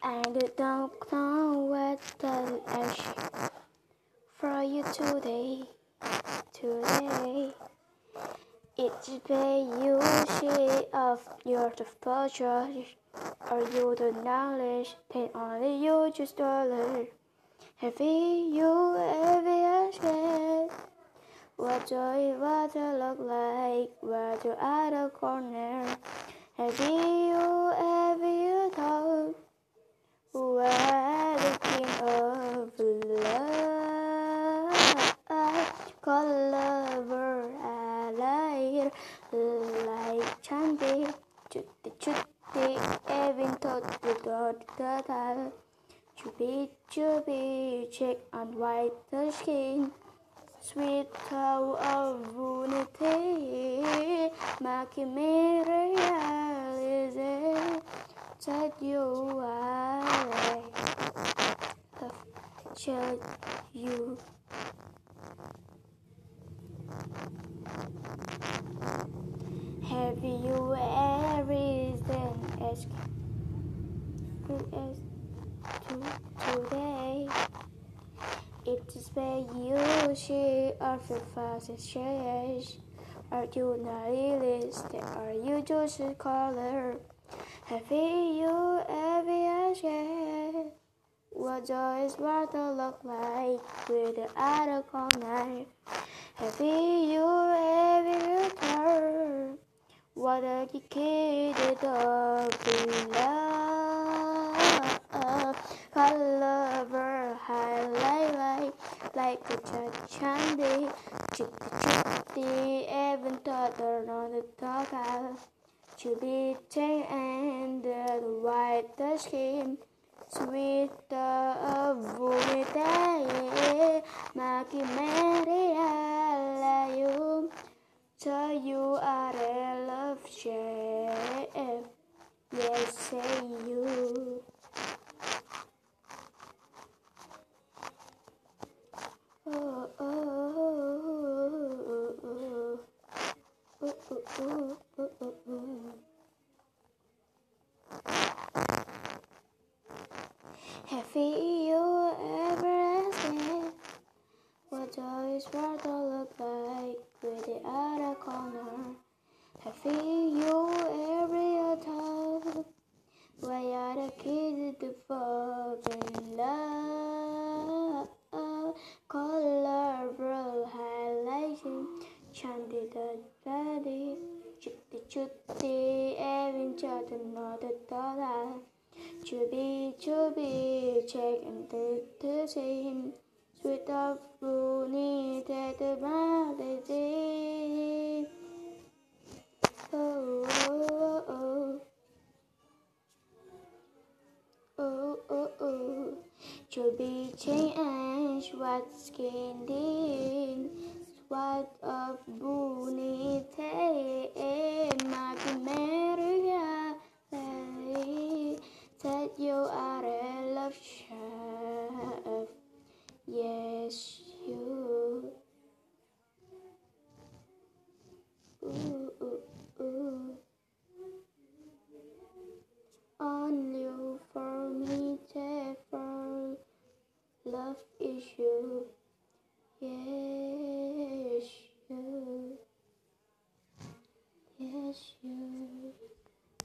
I don't know what the ash for you today, today. It's the you see of your pleasure, or you the knowledge that only you just learn. Have you ever asked what joy water look like? Where to other corner? Have you color alayır lay çandi çütti çütti evin tatlı tatlı tatlı Chubby chubby check and white the skin Sweet cow of unity Maki realize That you are Shall you. Is see of the fastest change. Are you realistic? Are you just a color? Have you ever asked what does water look like with the other corner? Have you ever heard what a kid of love? like a chat shandy. Chippy chippy, even toddler on the dog Chippy chain and the white skin. Sweet vomitae, Maki Maria, you. So you are a love share. Yes, say. toys rather look like pretty at a corner. I feel you every time. Why are the kids to fall in love? Colorful highlighting, chanted the daddy, chitty chitty, having chat another dollar. To Chubby to check and to see him sweet of Bruni that melody. Oh, oh, oh, oh, oh, oh, to be changed, what skin did, sweat of Bruni take. on you for me, for love issue. Yeah.